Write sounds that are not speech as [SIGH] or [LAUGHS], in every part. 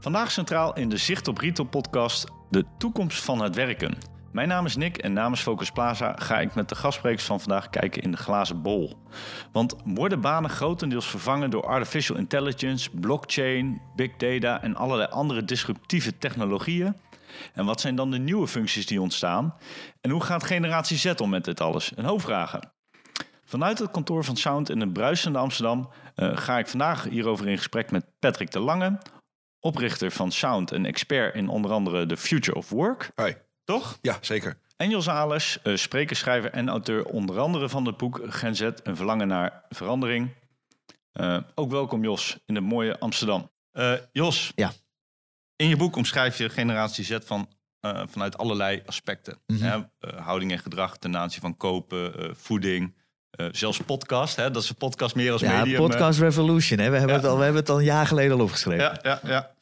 Vandaag centraal in de Zicht op Retail podcast de toekomst van het werken. Mijn naam is Nick en namens Focus Plaza ga ik met de gastsprekers van vandaag kijken in de glazen bol. Want worden banen grotendeels vervangen door artificial intelligence, blockchain, big data en allerlei andere disruptieve technologieën? En wat zijn dan de nieuwe functies die ontstaan? En hoe gaat generatie Z om met dit alles? Een hoop vragen. Vanuit het kantoor van Sound in het bruisende Amsterdam uh, ga ik vandaag hierover in gesprek met Patrick de Lange, oprichter van Sound en expert in onder andere The Future of Work. Hoi. Toch? Ja, zeker. En Jos Ales, uh, spreker, schrijver en auteur onder andere van het boek Gen Z, een verlangen naar verandering. Uh, ook welkom Jos in het mooie Amsterdam. Uh, Jos, ja. in je boek omschrijf je generatie Z van, vanuit allerlei aspecten. Mm -hmm. houding en gedrag ten aanzien van kopen, voeding, uh, zelfs podcast, hè? dat is een podcast meer als ja, medium. Podcast Revolution, hè? We, hebben Ja. het al, we hebben het al een jaar geleden al opgeschreven. Ja, ja, ja.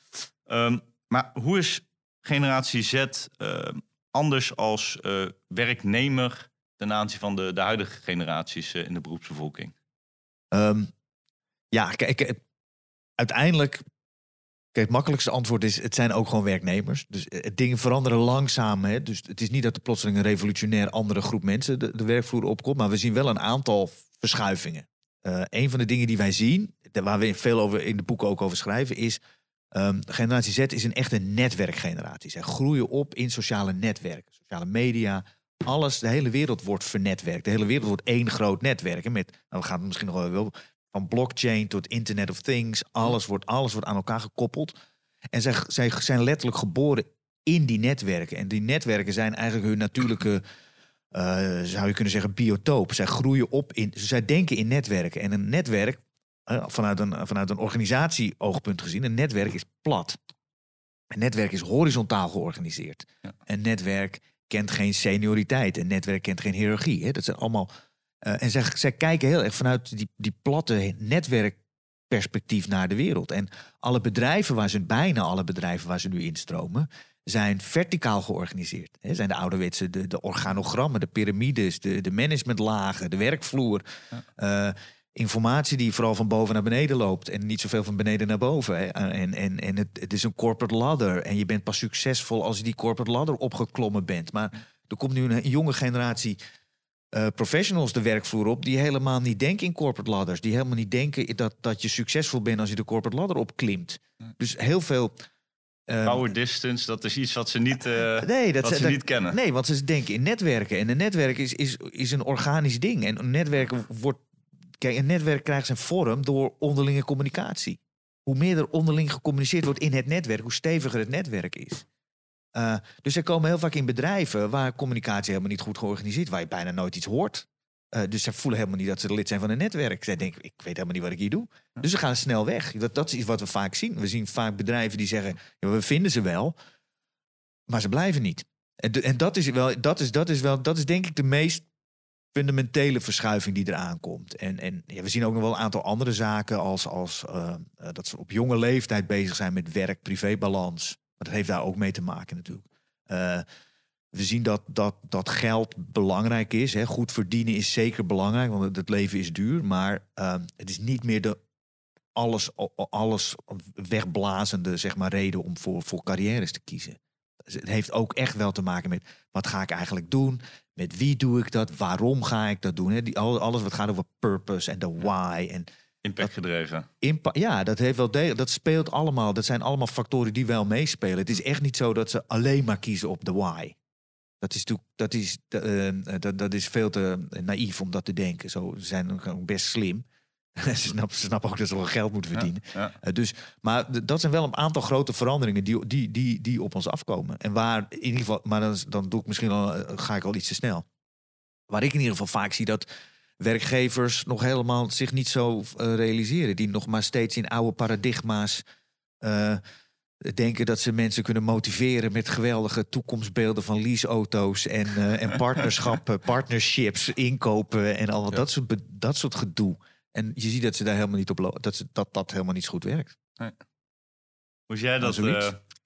Um, maar hoe is generatie Z uh, anders als uh, werknemer ten aanzien van de, de huidige generaties in de beroepsbevolking? Um, ja, kijk, uiteindelijk het makkelijkste antwoord is: het zijn ook gewoon werknemers. Dus dingen veranderen langzaam. Hè? Dus het is niet dat er plotseling een revolutionair andere groep mensen de, werkvloer opkomt. Maar we zien wel een aantal verschuivingen. Uh, een van de dingen die wij zien, waar we veel over in de boeken ook over schrijven, is. Um, generatie Z is een echte netwerkgeneratie. Zij groeien op in sociale netwerken, sociale media. Alles, de hele wereld wordt vernetwerkt. De hele wereld wordt één groot netwerk. En met, nou, we gaan het misschien nog wel van blockchain tot Internet of Things. Alles wordt, alles wordt aan elkaar gekoppeld. En zij, zij zijn letterlijk geboren in die netwerken. En die netwerken zijn eigenlijk hun natuurlijke, uh, zou je kunnen zeggen, biotoop. Zij groeien op in, zij denken in netwerken. En een netwerk, uh, vanuit een, vanuit een organisatie-oogpunt gezien, een netwerk is plat. Een netwerk is horizontaal georganiseerd. Ja. Een netwerk kent geen senioriteit. Een netwerk kent geen hiërarchie. Hè? Dat zijn allemaal uh, en zij, zij, kijken heel erg vanuit die, die platte netwerkperspectief naar de wereld. En alle bedrijven waar ze, bijna alle bedrijven waar ze nu instromen, zijn verticaal georganiseerd. He, zijn de ouderwetse, de, de organogrammen, de piramides, de, de managementlagen, de werkvloer. Ja. Uh, informatie die vooral van boven naar beneden loopt en niet zoveel van beneden naar boven. Hè. En, en, en het, het is een corporate ladder. En je bent pas succesvol als je die corporate ladder opgeklommen bent. Maar er komt nu een jonge generatie uh, professionals de werkvloer op die helemaal niet denken in corporate ladders. Die helemaal niet denken dat, dat je succesvol bent als je de corporate ladder opklimt. Dus heel veel. Uh, Power distance, dat is iets wat ze niet, uh, [LAUGHS] nee, dat wat ze dat, niet kennen. Nee, want ze denken in netwerken. En een netwerk is, is, is een organisch ding. En een netwerk wordt. Kijk, een netwerk krijgt zijn vorm door onderlinge communicatie. Hoe meer er onderling gecommuniceerd wordt in het netwerk, hoe steviger het netwerk is. Uh, dus ze komen heel vaak in bedrijven waar communicatie helemaal niet goed georganiseerd is, waar je bijna nooit iets hoort. Uh, dus ze voelen helemaal niet dat ze lid zijn van een netwerk. Zij denken, ik weet helemaal niet wat ik hier doe. Ja. Dus ze gaan snel weg. Dat, dat is iets wat we vaak zien. We zien vaak bedrijven die zeggen, ja, we vinden ze wel, maar ze blijven niet. En, en dat, is wel, dat, is, dat, is wel, dat is denk ik de meest fundamentele verschuiving die eraan komt. En, en ja, we zien ook nog wel een aantal andere zaken, als, als uh, dat ze op jonge leeftijd bezig zijn met werk-privébalans. Maar dat heeft daar ook mee te maken natuurlijk. Uh, we zien dat, dat, dat geld belangrijk is. Hè. Goed verdienen is zeker belangrijk, want het leven is duur. Maar uh, het is niet meer de alles, alles wegblazende zeg maar, reden om voor, voor carrières te kiezen. Dus het heeft ook echt wel te maken met wat ga ik eigenlijk doen? Met wie doe ik dat? Waarom ga ik dat doen? Hè? Die, alles wat gaat over purpose en de why. En Impact gedreven. Impa ja, dat, heeft wel dat speelt allemaal. Dat zijn allemaal factoren die wel meespelen. Het is echt niet zo dat ze alleen maar kiezen op de why. Dat is, dat is, uh, dat, dat is veel te naïef om dat te denken. Zo, ze zijn ook best slim. [LAUGHS] ze, snappen, snappen ook dat ze wel geld moeten verdienen. Ja, ja. Uh, dus, maar dat zijn wel een aantal grote veranderingen die, die, die, die op ons afkomen. En waar in ieder geval, maar dan, dan doe ik misschien al, ga ik al iets te snel. Waar ik in ieder geval vaak zie dat werkgevers nog helemaal zich niet zo uh, realiseren. Die nog maar steeds in oude paradigma's uh, denken dat ze mensen kunnen motiveren met geweldige toekomstbeelden van leaseauto's en, uh, en [LAUGHS] partnerschappen, partnerships, inkopen en al ja. dat, soort, dat soort gedoe. En je ziet dat ze daar helemaal niet op dat, ze, dat dat helemaal niet zo goed werkt. Nee. Hoe jij dat?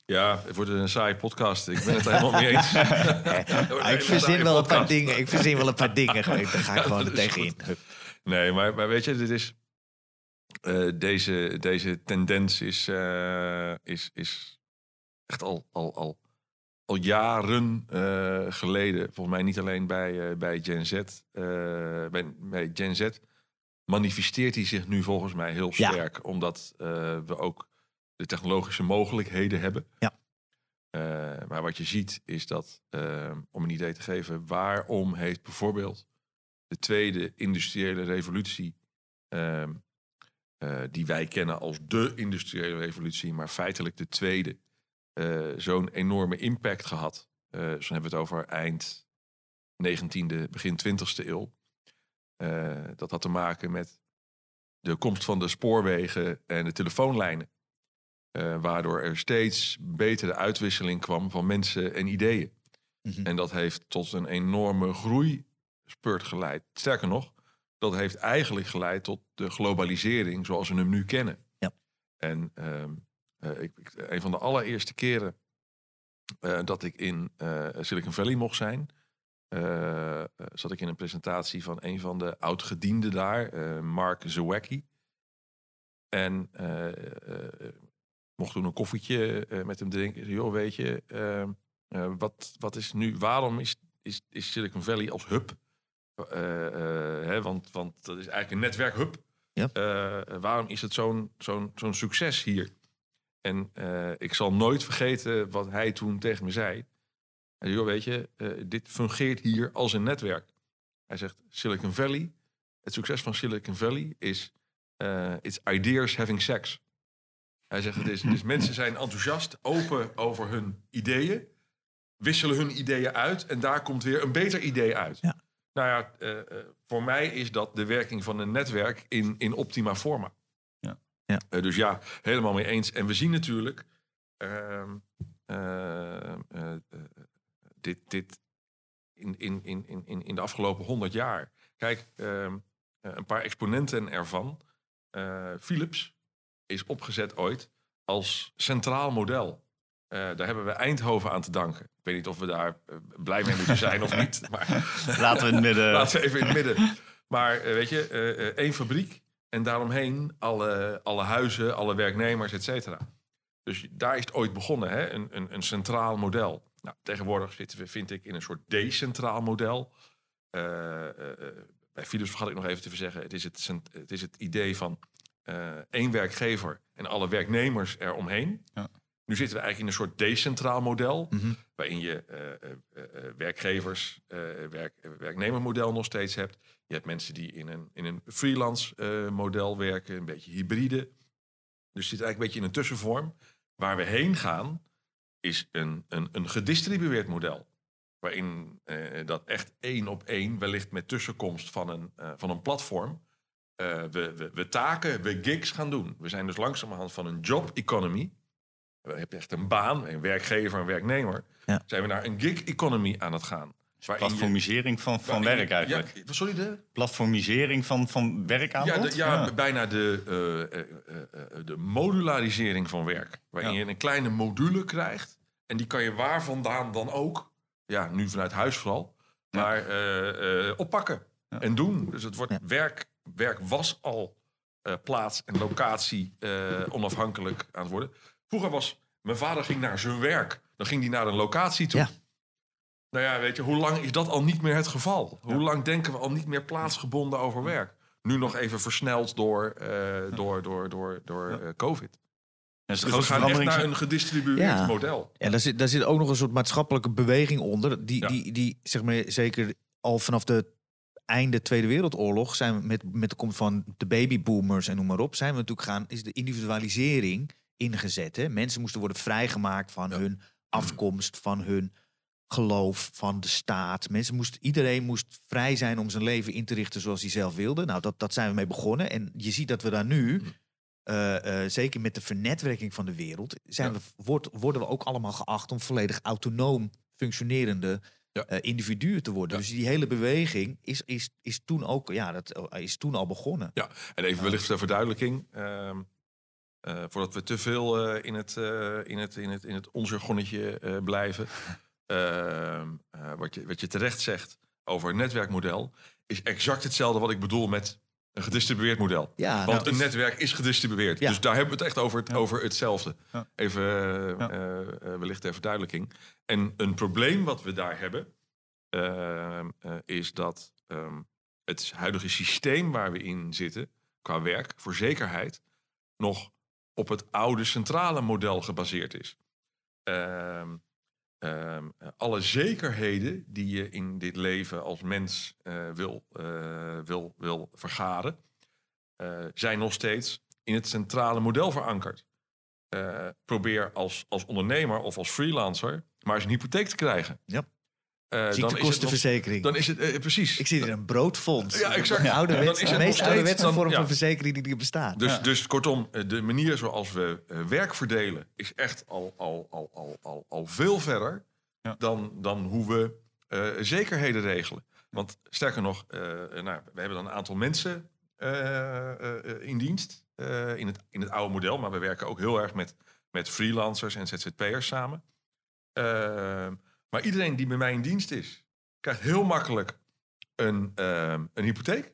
Ja, het wordt een saaie podcast. Ik ben het helemaal mee eens. [LAUGHS] ja, ik verzin wel een paar dingen. Ik verzin wel een paar dingen. Daar ga ik gewoon er tegenin. Nee, maar, maar weet je, dit is. Eh, deze, deze tendens is, eh, is, is echt al, al, al, al jaren eh, geleden, volgens mij niet alleen bij, bij Gen Z, bij, bij Gen Z, manifesteert hij zich nu volgens mij heel Ja. sterk. Omdat we ook de technologische mogelijkheden hebben. Ja. Eh, maar wat je ziet is dat, eh, om een idee te geven, waarom heeft bijvoorbeeld de tweede industriële revolutie, ehm, eh, die wij kennen als de industriële revolutie, maar feitelijk de tweede, zo'n enorme impact gehad. Eh dus hebben we het over eind 19e, begin 20e eeuw. Dat had te maken met de komst van de spoorwegen en de telefoonlijnen. Eh, waardoor er steeds betere uitwisseling kwam van mensen en ideeën. Mhm. En dat heeft tot een enorme groeispurt geleid. Sterker nog, dat heeft eigenlijk geleid tot de globalisering zoals we hem nu kennen. Ja. En ehm, eh, ik, ik- een van de allereerste keren eh, dat ik in Silicon Valley mocht zijn, zat ik in een presentatie van een van de oud-gedienden daar, Mark Zawacki. En mocht toen een koffietje eh, met hem drinken. Joh, weet je, ehm, eh, wat, wat is nu, waarom is, is, is Silicon Valley als hub? Eh, hè, want, want dat is eigenlijk een netwerkhub. Ja. Waarom is het zo'n zo'n zo'n succes hier? En ik zal nooit vergeten wat hij toen tegen me zei. Hij zei, joh, weet je, dit fungeert hier als een netwerk. Hij zegt, Silicon Valley, het succes van Silicon Valley is, it's ideas having sex. Hij zegt, het is, is mensen zijn enthousiast, open over hun ideeën, wisselen hun ideeën uit en daar komt weer een beter idee uit. Ja. Nou ja, eh, eh, voor mij is dat de werking van een netwerk in, in optima forma. Ja. Ja. Eh, dus ja, helemaal mee eens. En we zien natuurlijk ehm, eh, eh, eh, dit, dit in, in, in, in, in- in de afgelopen honderd jaar. Kijk, ehm, eh, een paar exponenten ervan. Eh, Philips is opgezet ooit als centraal model. Eh, daar hebben we Eindhoven aan te danken. Ik weet niet of we daar eh, blij mee moeten zijn of niet. Maar [LAUGHS] Laten we in het midden... [LAUGHS] Laten we even in het midden. Maar eh, weet je, één fabriek en daaromheen alle, alle huizen, alle werknemers, et cetera. Dus daar is het ooit begonnen, hè? Een, een, een centraal model. Nou, tegenwoordig zitten we, vind ik, in een soort decentraal model. Bij Philips vergat ik nog even te zeggen, het is het, het, is het idee van eh, één werkgever en alle werknemers eromheen. Ja. Nu zitten we eigenlijk in een soort decentraal model Mhm. waarin je eh, eh, werkgevers, werk, werknemermodel nog steeds hebt. Je hebt mensen die in een, in een freelance model werken, een beetje hybride. Dus zit eigenlijk een beetje in een tussenvorm. Waar we heen gaan, is een, een, een gedistribueerd model. Waarin dat echt één op één, wellicht met tussenkomst van een, van een platform, eh, we, we, we taken, we gigs gaan doen. We zijn dus langzamerhand van een job economy. We hebben echt een baan, een werkgever, een werknemer. Ja. Zijn we naar een gig economy aan het gaan. Je- Platformisering van, van werk eigenlijk. Ja, sorry, de? Platformisering van, van werkaanbod? Ja, de- ja, bijna de, eh, eh, de modularisering van werk. Waarin Ja. je een kleine module krijgt. En die kan je waar vandaan dan ook, ja, nu vanuit huis vooral, Ja. maar oppakken Ja. en doen. Dus het wordt Ja. werk, werk was al eh, plaats en locatie eh, onafhankelijk aan het worden. Vroeger was, mijn vader ging naar zijn werk. Dan ging hij naar een locatie toe. Ja. Nou ja, weet je, hoe lang is dat al niet meer het geval? Hoe lang denken we al niet meer plaatsgebonden over werk? Nu nog even versneld door, eh, door, door, door, door Ja. COVID. Dat is Dus we gaan echt verandering. naar een gedistribueerd Ja. model. En daar zit, daar zit ook nog een soort maatschappelijke beweging onder. Die, Ja. die, die zeg maar, zeker al vanaf de einde Tweede Wereldoorlog zijn we met, met de komst van de babyboomers en noem maar op, zijn we natuurlijk gaan, is de individualisering ingezet. Hè? Mensen moesten worden vrijgemaakt van Ja. hun afkomst, van hun geloof, van de staat. Mensen moest, iedereen moest vrij zijn om zijn leven in te richten zoals hij zelf wilde. Nou, dat, dat zijn we mee begonnen. En je ziet dat we daar nu, eh, eh, zeker met de vernetwerking van de wereld, zijn Ja. we, wordt, worden we ook allemaal geacht om volledig autonoom functionerende Ja. eh, individuen te worden. Ja. Dus die hele beweging is, is, is toen ook, ja, dat eh, is toen al begonnen. Ja, en even wellicht ter verduidelijking. ehm, eh, voordat we te veel in, het, in, het, in, het, in het onzorgonnetje eh, blijven. [LAUGHS] Ehm, eh, wat, je, wat je terecht zegt over netwerkmodel... is exact hetzelfde wat ik bedoel met Een gedistribueerd model. Ja, Want nou, een netwerk is gedistribueerd. Ja. Dus daar hebben we het echt over, het, Ja. over hetzelfde. Ja. Even eh, Ja. eh, eh, wellicht ter verduidelijking. En een probleem wat we daar hebben... is dat ehm, het huidige systeem waar we in zitten... qua werk, voor zekerheid... nog op het oude centrale model gebaseerd is. Ehm, ehm, alle zekerheden die je in dit leven als mens eh, wil, eh, wil, wil vergaren... eh, zijn nog steeds in het centrale model verankerd. Probeer als, als ondernemer of als freelancer maar eens een hypotheek te krijgen. Ja. Eh, dan is het nog- ziektekostenverzekering. Dan is het, eh, precies. Ik zie er een broodfonds. Ja, exact. De, Ja, ouderwets- dan is het de meest ouderwetse dan- vorm ja. van verzekering die er bestaat. Dus, Ja. dus kortom, eh, de manier zoals we eh, werk verdelen is echt al, al, al, al, al, al veel verder dan, dan hoe we eh, zekerheden regelen. Want sterker nog, eh, nou, we hebben dan een aantal mensen eh, eh, in dienst eh, in, het, in het oude model, maar we werken ook heel erg met, met freelancers en ZZP'ers samen. Maar iedereen die bij mij in dienst is, krijgt heel makkelijk een, eh, een hypotheek.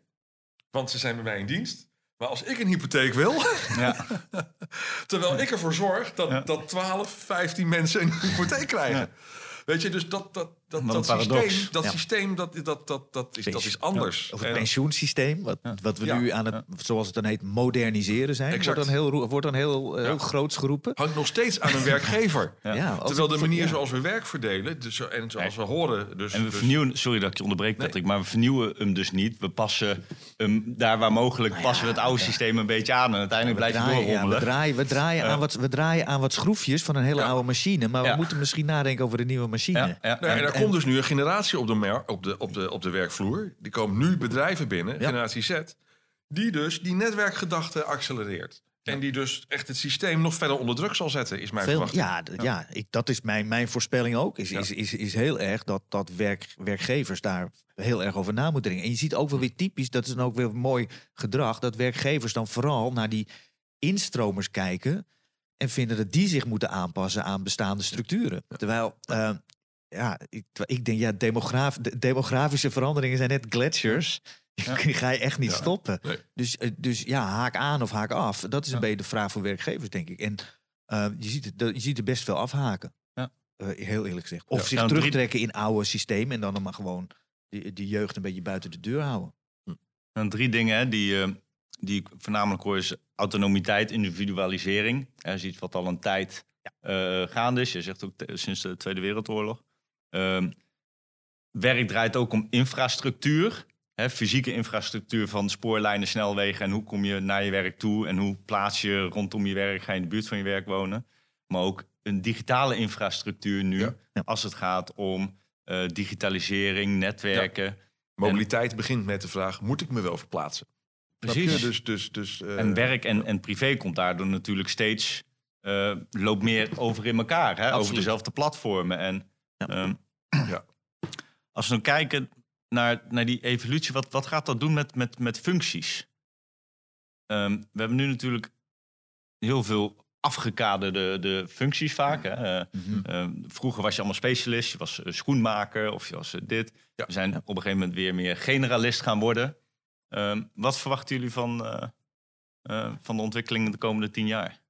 Want ze zijn bij mij in dienst. Maar als ik een hypotheek wil, Ja. [LAUGHS] terwijl ik ervoor zorg dat, Ja. dat 12, 15 mensen een hypotheek krijgen. Ja. Weet je, dus dat, dat, dat, dat paradox. systeem, dat, Ja. systeem dat, dat, dat, dat, is, dat is anders. Of het En- pensioensysteem, wat, Ja. wat we Ja. nu aan het, zoals het dan heet, moderniseren zijn. Exact. Wordt dan heel, wordt dan heel, eh, Ja. heel groots geroepen. hangt nog steeds aan een [LAUGHS] werkgever. Terwijl de het- manier ja. zoals we werk verdelen, dus, en zoals we horen... Dus, En we dus- vernieuwen, sorry dat ik je onderbreek Nee. Patrick, maar we vernieuwen hem dus niet. We passen hem daar waar mogelijk, Nou passen we het oude systeem een beetje aan. En uiteindelijk We blijf je draaien, ja, we doorrommelen. draaien, we, draaien aan wat, we draaien aan wat schroefjes van een hele Ja. oude machine. Maar Ja. we moeten misschien nadenken over een nieuwe machine. Ja, ja, ja, en er komt dus nu een generatie op de, op, de, op, de, op de werkvloer. Die komen nu bedrijven binnen, Ja. generatie Z. Die dus die netwerkgedachte accelereert. En die dus echt het systeem nog verder onder druk zal zetten, is mijn Veel, verwachting. ja, ja ik, dat is mijn, mijn voorspelling ook. Is, Ja. is, is, is heel erg dat, dat werk, werkgevers daar heel erg over na moeten dringen. En je ziet ook wel weer typisch, dat is dan ook weer mooi gedrag, dat werkgevers dan vooral naar die instromers kijken en vinden dat die zich moeten aanpassen aan bestaande structuren. Terwijl, eh, ja, ik, ik denk, ja, demograaf, de, demografische veranderingen zijn net gletsjers. [LAUGHS] Die ga je echt niet Ja. stoppen. Nee. Dus, eh, dus ja, haak aan of haak af. Dat is een Ja. beetje de vraag voor werkgevers, denk ik. En eh, je, ziet het, je ziet er best veel afhaken. Ja. Eh, heel eerlijk gezegd. Of zich Nou, drie- terugtrekken in oude systemen en dan maar gewoon die, die jeugd een beetje buiten de deur houden. Dan drie dingen hè, die, die ik voornamelijk hoor is autonomiteit, individualisering. Dat is iets wat al een tijd gaande is. Je zegt ook sinds de Tweede Wereldoorlog. Ehm, werk draait ook om infrastructuur. Hè, fysieke infrastructuur van spoorlijnen, snelwegen. En hoe kom je naar je werk toe? En hoe plaats je rondom je werk? Ga je in de buurt van je werk wonen? Maar ook een digitale infrastructuur nu. Ja. Als het gaat om eh, digitalisering, netwerken. Mobiliteit begint met de vraag, moet ik me wel verplaatsen? Precies. Dus, dus, dus, eh, En werk en, en privé komt daardoor natuurlijk steeds... eh, loopt meer over in elkaar. Hè? Over dezelfde platformen. En, Ja. ehm, [CLEARS THROAT] Ja. Als we dan kijken naar, naar die evolutie... Wat, wat gaat dat doen met, met, met functies? Ehm, we hebben nu natuurlijk heel veel afgekaderde de functies vaak. Hè? Eh, Mhm. Ehm, vroeger was je allemaal specialist, je was eh, schoenmaker of je was eh, dit. Ja. We zijn op een gegeven moment weer meer generalist gaan worden. Wat verwachten jullie van, van de ontwikkeling de komende tien jaar?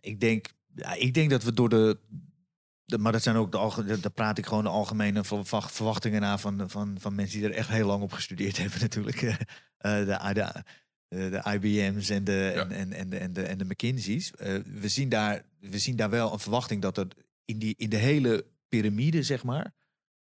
Ik denk, ja, ik denk dat we door de, de maar dat zijn ook de alge- daar praat ik gewoon de algemene verwa- verwachtingen na van, van, van mensen die er echt heel lang op gestudeerd [LAUGHS] hebben natuurlijk. Eh, de, de, de, de IBM's en de, Ja. en, en, en de, en de, en de McKinsey's. Eh, we, zien daar, we zien daar wel een verwachting dat er in, die, in de hele piramide, zeg maar,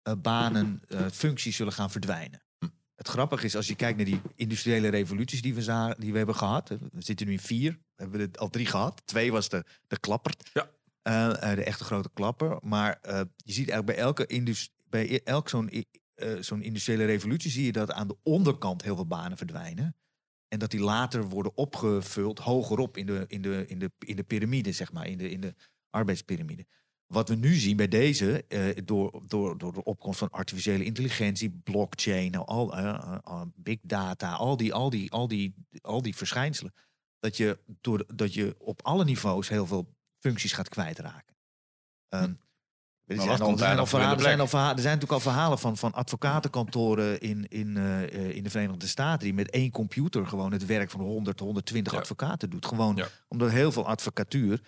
eh, banen, [LAUGHS] eh, functies zullen gaan verdwijnen. Hm. Het grappige is, als je kijkt naar die industriële revoluties die we, za- die we hebben gehad. We zitten nu in vier. We hebben er al drie gehad. Twee was de, de klapper. Ja. Eh, eh, de echte grote klapper. Maar eh, je ziet eigenlijk bij elke, indus- bij e- elk zo'n eh, zo'n industriële revolutie... zie je dat aan de onderkant heel veel banen verdwijnen. En dat die later worden opgevuld hogerop in de, in de, in de, in de piramide, zeg maar. In de, in de arbeidspyramide. Wat we nu zien bij deze, door, door, door de opkomst van artificiële intelligentie, blockchain, nou, al, big data, al die, al, die, al, die, al die verschijnselen, dat je, door, dat je op alle niveaus heel veel functies gaat kwijtraken. Ehm, Er zijn, al, zijn al verhalen, er, zijn al verha- er zijn natuurlijk al verhalen van, van advocatenkantoren in, in, eh, eh, in de Verenigde Staten... die met één computer gewoon het werk van 100, 120 Ja. advocaten doet. Gewoon Ja. omdat heel veel advocatuur,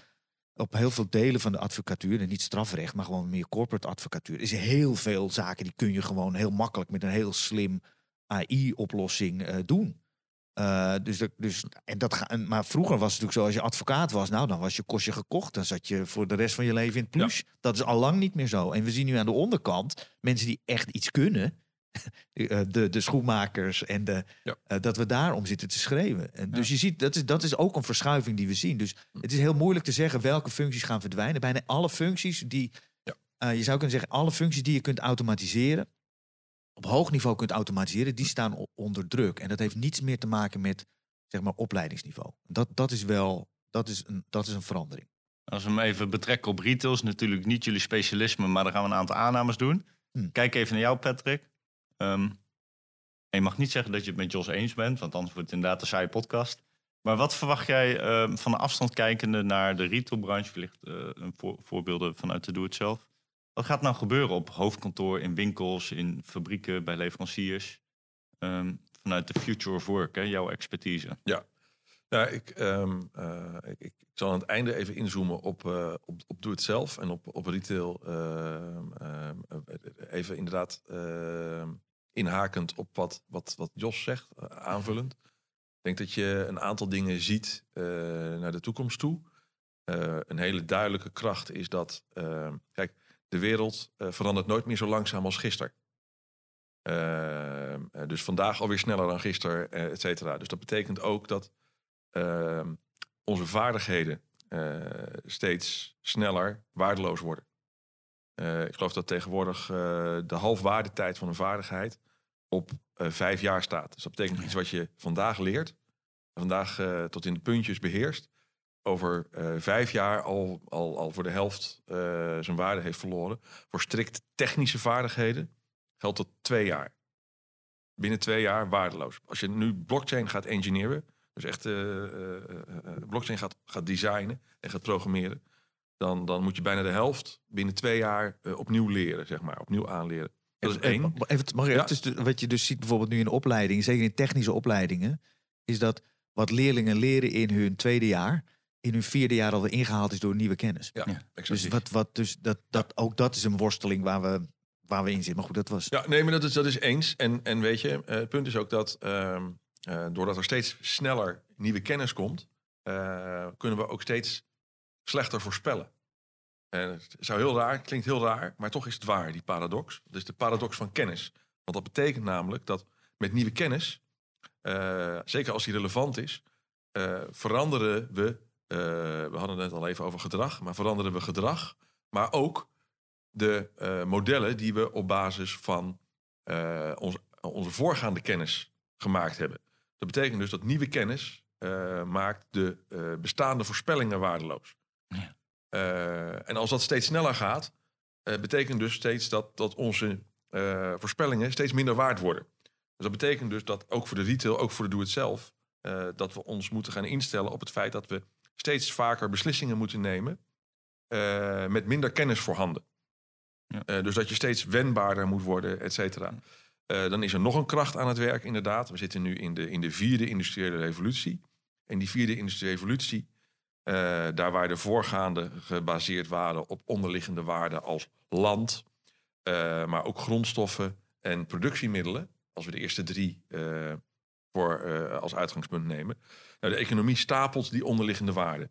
op heel veel delen van de advocatuur... en niet strafrecht, maar gewoon meer corporate advocatuur... is heel veel zaken die kun je gewoon heel makkelijk... met een heel slim AI-oplossing eh, doen. Eh, dus, dus, en dat ga, maar vroeger was het natuurlijk zo, als je advocaat was, nou dan was je kostje gekocht. Dan zat je voor de rest van je leven in het plus. Dat is al lang niet meer zo. En we zien nu aan de onderkant mensen die echt iets kunnen. [LAUGHS] eh, de, de schoenmakers en de, Ja. eh, dat we daarom zitten te schreeuwen. En Dus je ziet, dat is, dat is ook een verschuiving die we zien. Dus het is heel moeilijk te zeggen welke functies gaan verdwijnen. Bijna alle functies die, Ja. je zou kunnen zeggen, alle functies die je kunt automatiseren, op hoog niveau kunt automatiseren, die staan onder druk. En dat heeft niets meer te maken met zeg maar, opleidingsniveau. Dat, dat is wel dat is een, dat is een verandering. Als we hem even betrekken op retail, is natuurlijk niet jullie specialisme, maar dan gaan we een aantal aannames doen. Hm. Kijk even naar jou, Patrick. Ehm, en je mag niet zeggen dat je het met Jos eens bent, want anders wordt het inderdaad een saaie podcast. Maar wat verwacht jij ehm, van de afstand kijkende naar de retailbranche? Wellicht een voor- voorbeelden vanuit de doe-het-zelf. Wat gaat nou gebeuren op hoofdkantoor, in winkels, in fabrieken, bij leveranciers? Ehm, vanuit de future of work, hè, jouw expertise. Ja, ik, ehm, eh, ik, ik zal aan het einde even inzoomen op, eh, op, op Doe Het Zelf en op, op retail. ehm, eh, even inderdaad inhakend op wat, wat, wat Jos zegt, aanvullend. Ik denk dat je een aantal dingen ziet naar de toekomst toe. Een hele duidelijke kracht is dat, kijk, de wereld eh, verandert nooit meer zo langzaam als gisteren. Ehm, eh, dus vandaag alweer sneller dan gisteren, eh, et cetera. Dus dat betekent ook dat ehm, onze vaardigheden steeds sneller waardeloos worden. Ik geloof dat tegenwoordig de halfwaardetijd van een vaardigheid op vijf jaar staat. Dus dat betekent iets wat je vandaag leert, vandaag tot in de puntjes beheerst, over eh, vijf jaar al, al, al voor de helft eh, zijn waarde heeft verloren. Voor strikt technische vaardigheden geldt dat twee jaar. Binnen twee jaar waardeloos. Als je nu blockchain gaat engineeren, dus echt eh, blockchain gaat, gaat designen en gaat programmeren, dan, dan moet je bijna de helft binnen twee jaar opnieuw leren, zeg maar, opnieuw aanleren. Dat is één. Even, even, mag ik Ja. even, dus wat je dus ziet bijvoorbeeld nu in opleidingen, zeker in technische opleidingen, is dat wat leerlingen leren in hun tweede jaar, in hun vierde jaar alweer ingehaald is door nieuwe kennis. Ja, Ja. exact. Dus, wat, wat, dus dat, dat, ook dat is een worsteling waar we, waar we in zitten. Maar goed, dat was... Ja, nee, maar dat is, dat is eens. En, en weet je, eh, het punt is ook dat ehm, eh, doordat er steeds sneller nieuwe kennis komt, eh, kunnen we ook steeds slechter voorspellen. En het zou heel raar, klinkt heel raar, maar toch is het waar, die paradox. Dat is de paradox van kennis. Want dat betekent namelijk dat met nieuwe kennis, eh, zeker als die relevant is, eh, veranderen we, eh, we hadden het net al even over gedrag, maar veranderen we gedrag, maar ook de eh, modellen die we op basis van eh, onze, onze voorgaande kennis gemaakt hebben. Dat betekent dus dat nieuwe kennis maakt de bestaande voorspellingen waardeloos. Ja. En als dat steeds sneller gaat, betekent dus steeds dat, dat onze voorspellingen steeds minder waard worden. Dus dat betekent dus dat ook voor de retail, ook voor de doe-het-zelf, eh, dat we ons moeten gaan instellen op het feit dat we steeds vaker beslissingen moeten nemen eh, met minder kennis voorhanden. Ja. Eh, dus dat je steeds wendbaarder moet worden, et cetera. Eh, dan is er nog een kracht aan het werk, inderdaad. We zitten nu in de, in de vierde industriële revolutie. En die vierde industriële revolutie, daar waar de voorgaande gebaseerd waren op onderliggende waarden als land, maar ook grondstoffen en productiemiddelen, als we de eerste drie voor, eh, als uitgangspunt nemen. Nou, de economie stapelt die onderliggende waarden.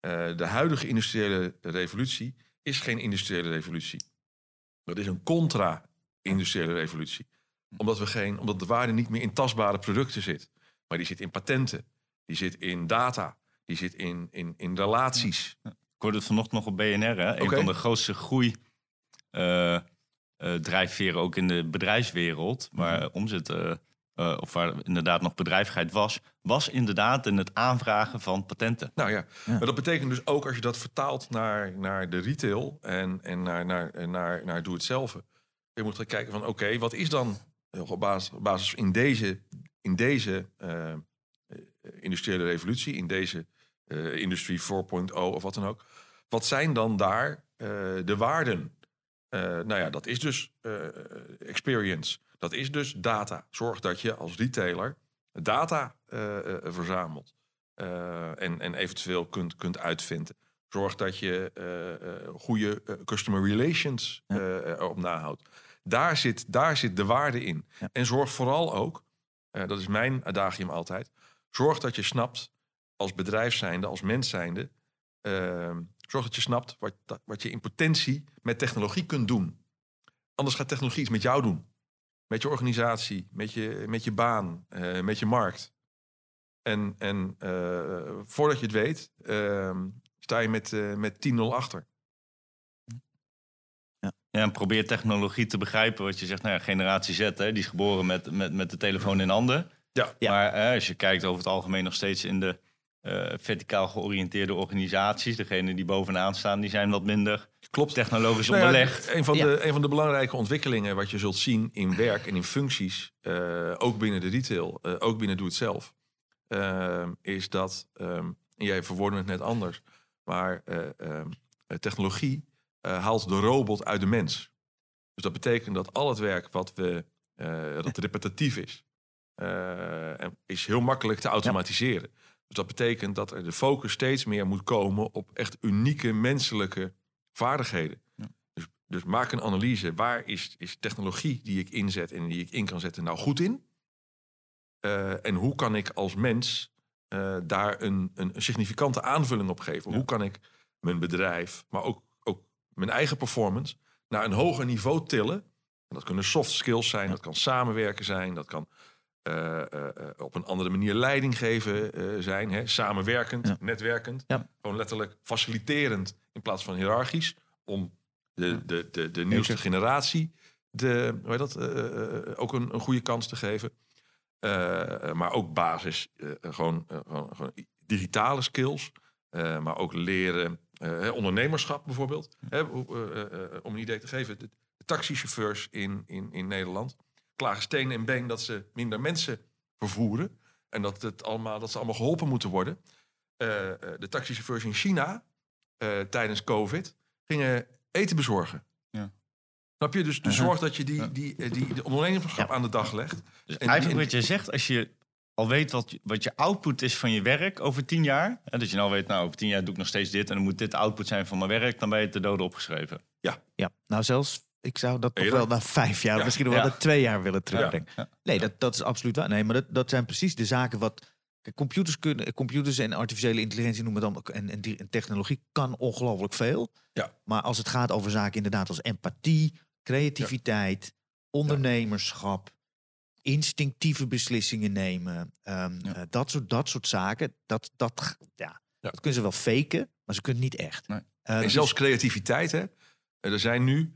Eh, de huidige industriële revolutie is geen industriële revolutie. Dat is een contra-industriële revolutie. Omdat, we geen, omdat de waarde niet meer in tastbare producten zit. Maar die zit in patenten. Die zit in data. Die zit in, in, in relaties. Ik hoorde het vanochtend nog op BNR. Hè? Een van de grootste groei eh, drijfveren ook in de bedrijfswereld. Waar Mhm. omzet, eh, of waar inderdaad nog bedrijvigheid was, was inderdaad in het aanvragen van patenten. Nou ja, Ja. maar dat betekent dus ook als je dat vertaalt naar, naar de retail en, en naar, naar, en naar, naar doe het zelf. Je moet gaan kijken van oké, wat is dan eh, op basis, op basis in deze, in deze eh, industriële revolutie, in deze eh industrie 4.0 of wat dan ook. Wat zijn dan daar eh, de waarden Eh, nou ja, dat is dus eh, experience. Dat is dus data. Zorg dat je als retailer data eh, eh, verzamelt. eh, en, en eventueel kunt, kunt uitvinden. Zorg dat je goede customer relations Ja. erop nahoudt. Daar zit, daar zit de waarde in. Ja. En zorg vooral ook, dat is mijn adagium altijd... zorg dat je snapt als bedrijf zijnde, als mens zijnde... eh, zorg dat je snapt wat, wat je in potentie met technologie kunt doen. Anders gaat technologie iets met jou doen. Met je organisatie, met je, met je baan, eh, met je markt. En, en eh, voordat je het weet, eh, sta je met, eh, met 10-0 achter. Ja, en probeer technologie te begrijpen. Wat je zegt, nou ja, generatie Z, hè, die is geboren met, met, met de telefoon in handen. Ja. Ja. Maar hè, als je kijkt over het algemeen nog steeds in de verticaal georiënteerde organisaties. Degene die bovenaan staan, die zijn wat minder Klopt. technologisch Nou ja, onderlegd. een, van Ja. de, een van de belangrijke ontwikkelingen wat je zult zien in werk en in functies, eh, ook binnen de retail, eh, ook binnen Doe Het Zelf, eh, is dat, ehm, en jij verwoordde het net anders, maar eh, ehm, eh, technologie eh, haalt de robot uit de mens. Dus dat betekent dat al het werk wat we, eh, dat repetitief is, eh, en is heel makkelijk te automatiseren. Dus dat betekent dat er de focus steeds meer moet komen op echt unieke menselijke vaardigheden. Dus, dus maak een analyse. Waar is, is technologie die ik inzet en die ik in kan zetten nou goed in? Eh, en hoe kan ik als mens eh, daar een, een, een significante aanvulling op geven? Ja. Hoe kan ik mijn bedrijf, maar ook, ook mijn eigen performance naar een hoger niveau tillen? En dat kunnen soft skills zijn, dat kan samenwerken zijn, dat kan eh, eh, eh, op een andere manier leiding geven zijn. Hè? Samenwerkend, Ja. netwerkend. Ja. Gewoon letterlijk faciliterend in plaats van hiërarchisch. Om de, de, de, de nieuwste generatie de, hoe dat, ook een, een goede kans te geven. Maar ook basis, gewoon, gewoon, gewoon digitale skills. maar ook leren, ondernemerschap bijvoorbeeld. Hè, om een idee te geven, de, de taxichauffeurs in, in, in Nederland klagen steen en been dat ze minder mensen vervoeren. En dat, het allemaal, dat ze allemaal geholpen moeten worden. Eh, eh, de taxichauffeurs in China eh, tijdens COVID gingen eten bezorgen. Ja. Snap je? Dus, dus Uh-huh. zorg dat je die, Ja. die, die, die ondernemerschap Ja. aan de dag legt. Dus En- eigenlijk en- wat je zegt, als je al weet wat, je- wat je output is van je werk over tien jaar. Hè, dat je nou weet, nou over tien jaar doe ik nog steeds dit en dan moet dit de output zijn van mijn werk. Dan ben je te dode opgeschreven. Ja, nou zelfs, ik zou dat nog Eerder? wel na vijf jaar, Ja. misschien nog wel Ja. naar twee jaar willen terugbrengen. Ja. Nee, dat, dat is absoluut waar. Nee, maar dat, dat zijn precies de zaken wat... Computers, kunnen, computers en artificiële intelligentie noemen dan, en, en, die, en technologie kan ongelooflijk veel. Ja. Maar als het gaat over zaken inderdaad als empathie, creativiteit, ondernemerschap, instinctieve beslissingen nemen, ehm, Ja. eh, dat, soort, dat soort zaken, dat, dat, ja, Ja. dat kunnen ze wel faken, maar ze kunnen het niet echt. Nee. Eh, En dus- zelfs creativiteit, hè. Er zijn nu, eh,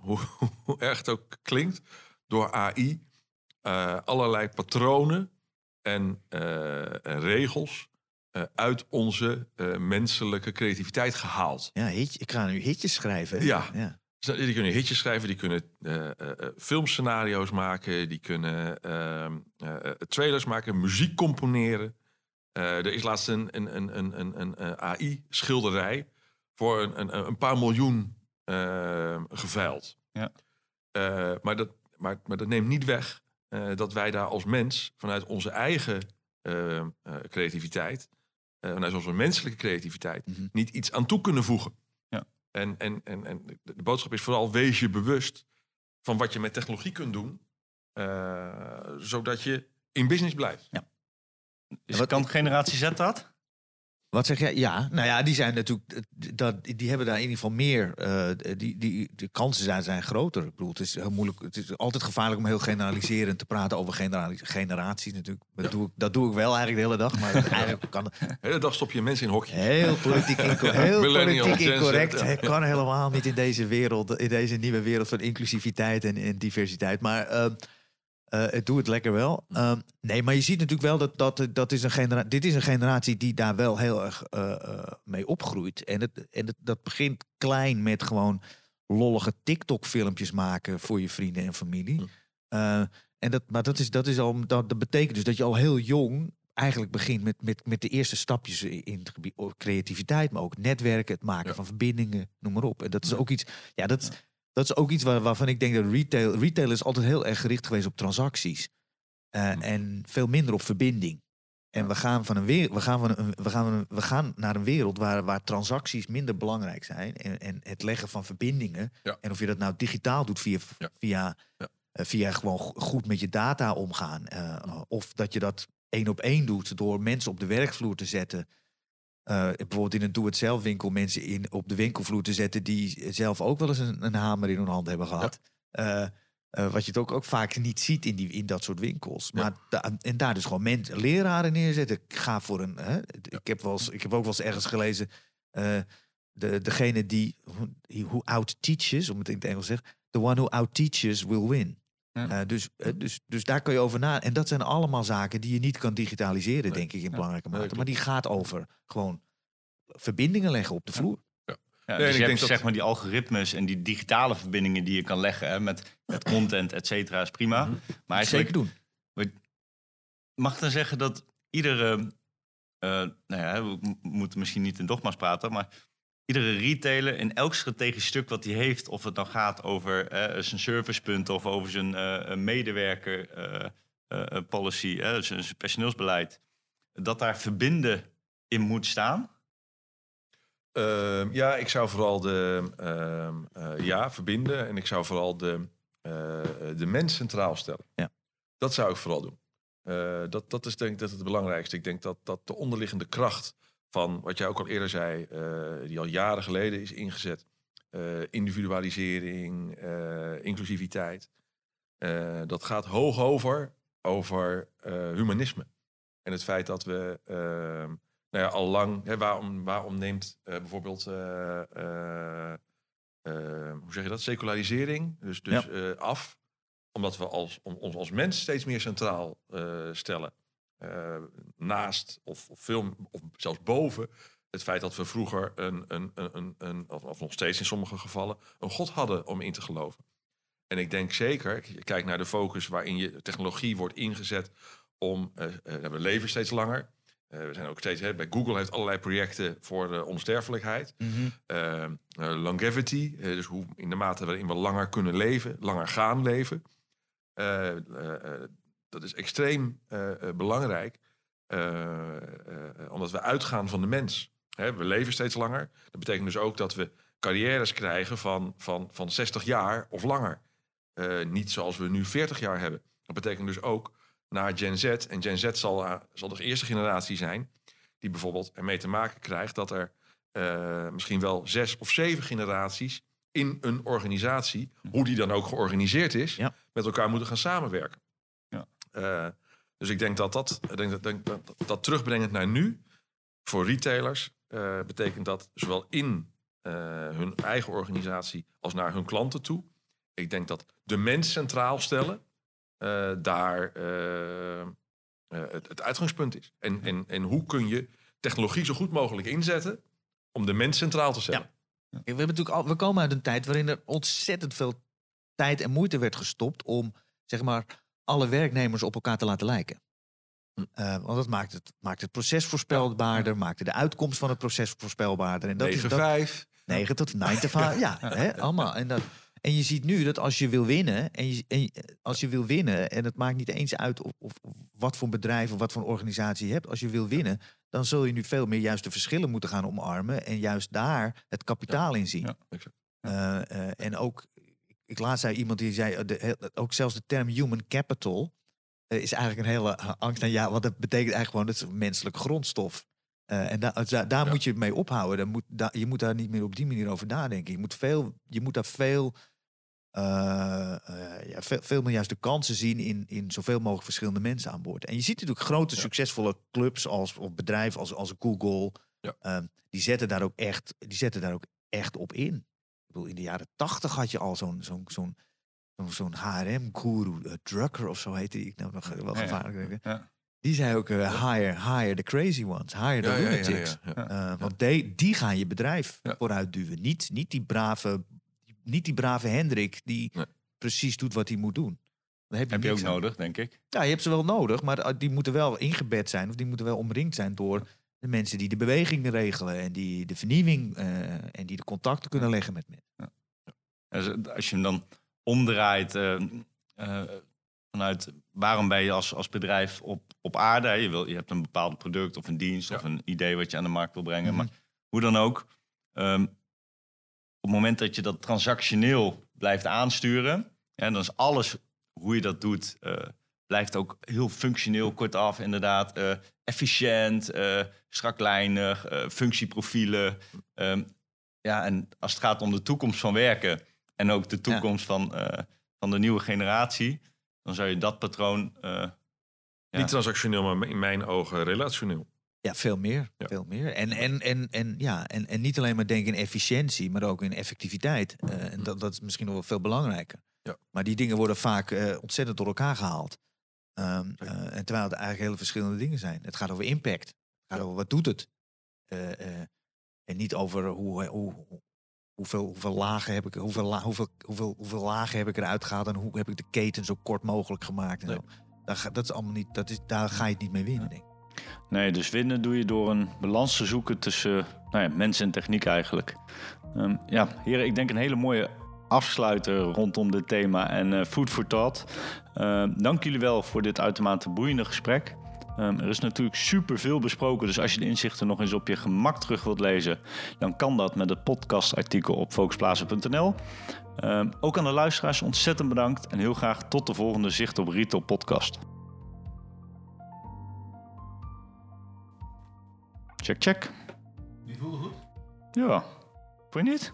hoe, [LAUGHS] hoe erg het ook klinkt, door AI eh, allerlei patronen en, eh, en regels eh, uit onze eh, menselijke creativiteit gehaald. Ja, hit, ik ga nu hitjes schrijven. Ja. ja. Dus die kunnen hitjes schrijven, die kunnen eh, eh, eh, filmscenario's maken, die kunnen ehm, eh, eh, trailers maken, muziek componeren. Eh, er is laatst een, een, een, een, een, een eh, AI-schilderij voor een, een, een paar miljoen eh, geveild. Ja. Eh, maar, dat, maar, maar dat neemt niet weg eh, dat wij daar als mens vanuit onze eigen eh, eh, creativiteit, vanuit onze menselijke creativiteit, Mhm. niet iets aan toe kunnen voegen. Ja. En, en, en, en de, boodschap is vooral wees je bewust van wat je met technologie kunt doen, zodat je in business blijft. Dus Wat- kan generatie Z dat? Wat zeg jij? Ja, nou ja, die zijn natuurlijk, dat, die hebben daar in ieder geval meer, eh, die, die, de kansen zijn, zijn groter. Ik bedoel, het is heel moeilijk, het is altijd gevaarlijk om heel generaliserend te praten over genera- generaties natuurlijk. Dat, doe ik, dat doe ik wel eigenlijk de hele dag, maar [LAUGHS] eigenlijk kan De hele dag stop je mensen in hokjes. heel politiek, [LAUGHS] inco- heel politiek incorrect. Het kan helemaal niet in deze wereld, in deze nieuwe wereld van inclusiviteit en, en diversiteit. Maar eh, eh, ik doe het lekker wel. Eh, nee, maar je ziet natuurlijk wel dat, dat, dat is een genera dit is een generatie die daar wel heel erg eh, eh, mee opgroeit. En, het, en het, dat begint klein met gewoon lollige TikTok-filmpjes maken voor je vrienden en familie. Hm. Eh, en dat, maar dat, is, dat, is al, dat, dat betekent dus dat je al heel jong eigenlijk begint met, met, met de eerste stapjes in het gebied oh, creativiteit, maar ook netwerken, het maken Ja. van verbindingen, noem maar op. En dat is ook iets, ja, dat, dat is ook iets waar, waarvan ik denk dat retail, retail is altijd heel erg gericht geweest op transacties. Eh. En veel minder op verbinding. En we gaan, van een we, gaan van een, we, gaan een- we gaan naar een wereld waar, waar transacties minder belangrijk zijn. En, en het leggen van verbindingen. Ja. En of je dat nou digitaal doet via, Ja. via, Ja. eh, via gewoon go- goed met je data omgaan. eh, of dat je dat één op één doet door mensen op de werkvloer te zetten. Eh, bijvoorbeeld in een doe-het-zelf winkel mensen in, op de winkelvloer te zetten die zelf ook wel eens een, een hamer in hun hand hebben gehad. Eh, eh, wat je het ook, ook vaak niet ziet in, die, in dat soort winkels. Ja. Maar da- en daar dus gewoon mensen, leraren neerzetten. Ik ga voor een. Hè, ik, heb wel eens, ik heb ook wel eens ergens gelezen. de, degene die who out teaches, om het in het Engels te zeggen, the one who out teaches will win. Ja. Eh, dus, eh, dus, dus daar kun je over na. En dat zijn allemaal zaken die je niet kan digitaliseren, Nee. denk ik, in Ja. belangrijke mate. maar die gaat over gewoon verbindingen leggen op de vloer. Ja, Nee, dus je ik hebt denk dat- zeg maar die algoritmes en die digitale verbindingen die je kan leggen hè, met, met [LAUGHS] content, et cetera, is prima. Mhm. Maar Zeker doen. mag ik dan zeggen dat iedere, eh, nou ja, we moeten misschien niet in dogma's praten, maar iedere retailer in elk strategisch stuk wat hij heeft, of het dan gaat over eh, zijn servicepunten of over zijn eh, medewerker policy, zijn, personeelsbeleid, dat daar verbinden in moet staan. Ehm, ja, ik zou vooral de ehm, eh, ja, verbinden en ik zou vooral de, de mens centraal stellen. Ja. Dat zou ik vooral doen. Dat, dat is denk ik dat het belangrijkste. Ik denk dat, dat de onderliggende kracht van wat jij ook al eerder zei, eh, die al jaren geleden is ingezet, eh, individualisering, eh, inclusiviteit, dat gaat hoog over over humanisme. En het feit dat we ehm, nou ja, al lang, waarom, waarom neemt bijvoorbeeld, hoe zeg je dat, secularisering dus, dus af? Omdat we als, om, ons als mens steeds meer centraal stellen. Eh, naast of, of veel, of zelfs boven het feit dat we vroeger een, een, een, een, een of, nog steeds in sommige gevallen, een god hadden om in te geloven. En ik denk zeker, je kijkt naar de focus waarin je technologie wordt ingezet om, eh, eh, we leven steeds langer. We zijn ook steeds, hè, bij Google heeft allerlei projecten voor de onsterfelijkheid. Eh, longevity, dus hoe in de mate waarin we langer kunnen leven, langer gaan leven. Dat is extreem eh, eh, belangrijk, eh, omdat we uitgaan van de mens. Hè, we leven steeds langer. Dat betekent dus ook dat we carrières krijgen van, van, van 60 jaar of langer. Niet zoals we nu 40 jaar hebben. Dat betekent dus ook naar Gen Z. En Gen Z zal, zal de eerste generatie zijn die bijvoorbeeld ermee te maken krijgt dat er misschien wel zes of zeven generaties in een organisatie, hoe die dan ook georganiseerd is, Ja. met elkaar moeten gaan samenwerken. Ja. Eh, dus ik denk dat dat, ik denk dat, denk dat, dat terugbrengend naar nu, voor retailers, eh, betekent dat zowel in eh, hun eigen organisatie als naar hun klanten toe. Ik denk dat de mens centraal stellen daar het, het uitgangspunt is. En, en, en hoe kun je technologie zo goed mogelijk inzetten om de mens centraal te stellen. We, hebben natuurlijk al, we komen uit een tijd waarin er ontzettend veel tijd en moeite werd gestopt om zeg maar, alle werknemers op elkaar te laten lijken. Hm. Eh, want dat maakt het, maakt het proces voorspelbaarder, maakte de uitkomst van het proces voorspelbaarder. En dat is, dat, 9-5. 9 tot 9 tot 5. Ja, hè, allemaal. En, dat, en je ziet nu dat als je wil winnen, en, je, en je- als je wil winnen, en het maakt niet eens uit of, of wat voor bedrijf of wat voor organisatie je hebt, als je wil winnen, dan zul je nu veel meer juist de verschillen moeten gaan omarmen en juist daar het kapitaal in zien. Ja, exact. Eh, eh, en ook, ik laatst zei iemand die zei, eh, de, ook zelfs de term human capital eh, is eigenlijk een hele angst naar ja, wat dat betekent eigenlijk gewoon, dat is een menselijke grondstof. Eh, en daar daar, daar Ja. moet je mee ophouden. Dan moet, daar, je moet daar niet meer op die manier over nadenken. Je moet, veel, je moet daar veel, eh, eh, ja, veel, veel meer juist de kansen zien in, in zoveel mogelijk verschillende mensen aan boord. En je ziet natuurlijk grote Ja. succesvolle clubs als, of bedrijven als, als Google. Ehm, die, zetten daar ook echt, die zetten daar ook echt op in. Ik bedoel, in de jaren tachtig had je al zo'n zo'n zo'n zo'n HRM-guru, uh, Drucker of zo heette die. Ik nou nog wel gevaarlijk. Ja. Die zei ook, eh, hire, hire the crazy ones, hire the Ja, lunatics. ja, ja. Eh, want die, die gaan je bedrijf vooruit duwen. Niet, niet, die brave, niet die brave Hendrik die Nee. precies doet wat hij moet doen. Dan heb je, Heb je ook aan. nodig, denk ik. Ja, je hebt ze wel nodig, maar uh, die moeten wel ingebed zijn. Of die moeten wel omringd zijn door de mensen die de beweging regelen. En die de vernieuwing eh, en die de contacten kunnen leggen met mensen. Dus als je hem dan omdraait eh, eh, vanuit waarom ben je als, als bedrijf op, op aarde? Je, wil, je hebt een bepaald product of een dienst Ja. of een idee wat je aan de markt wil brengen. Mhm. Maar hoe dan ook, ehm, op het moment dat je dat transactioneel blijft aansturen, en dan is alles hoe je dat doet, eh, blijft ook heel functioneel kortaf, inderdaad. eh, efficiënt, eh straklijnig, eh, functieprofielen. Ehm, ja, en als het gaat om de toekomst van werken en ook de toekomst van, eh, van de nieuwe generatie, dan zou je dat patroon. eh, Ja. Niet transactioneel, maar in mijn ogen relationeel. Ja, veel meer. Ja. Veel meer. En, en, en, en, ja, en, en niet alleen maar denken in efficiëntie, maar ook in effectiviteit. Eh, en dat, dat is misschien nog wel veel belangrijker. Ja. Maar die dingen worden vaak eh, ontzettend door elkaar gehaald. Ehm, eh, en terwijl het eigenlijk hele verschillende dingen zijn. Het gaat over impact. Het gaat over wat doet het. Eh, en niet over hoe, hoe, hoe- hoeveel, hoeveel, lagen heb ik, hoeveel, la- hoeveel, hoeveel, hoeveel lagen heb ik eruit gehaald en hoe heb ik de keten zo kort mogelijk gemaakt. En Nee. Daar, ga- dat is allemaal niet, dat is, daar ga je het niet mee winnen, denk ik. Nee, dus winnen doe je door een balans te zoeken tussen nou ja, mens en techniek eigenlijk. Ehm, ja, heren, ik denk een hele mooie afsluiter rondom dit thema en eh, food for thought. Ehm, dank jullie wel voor dit uitermate boeiende gesprek. Ehm, er is natuurlijk super veel besproken, dus als je de inzichten nog eens op je gemak terug wilt lezen, dan kan dat met het podcastartikel op focusplaza.nl. Ehm, ook aan de luisteraars ontzettend bedankt en heel graag tot de volgende Zicht op Retail podcast. Check, check. Die voelde goed. Ja, vond je niet?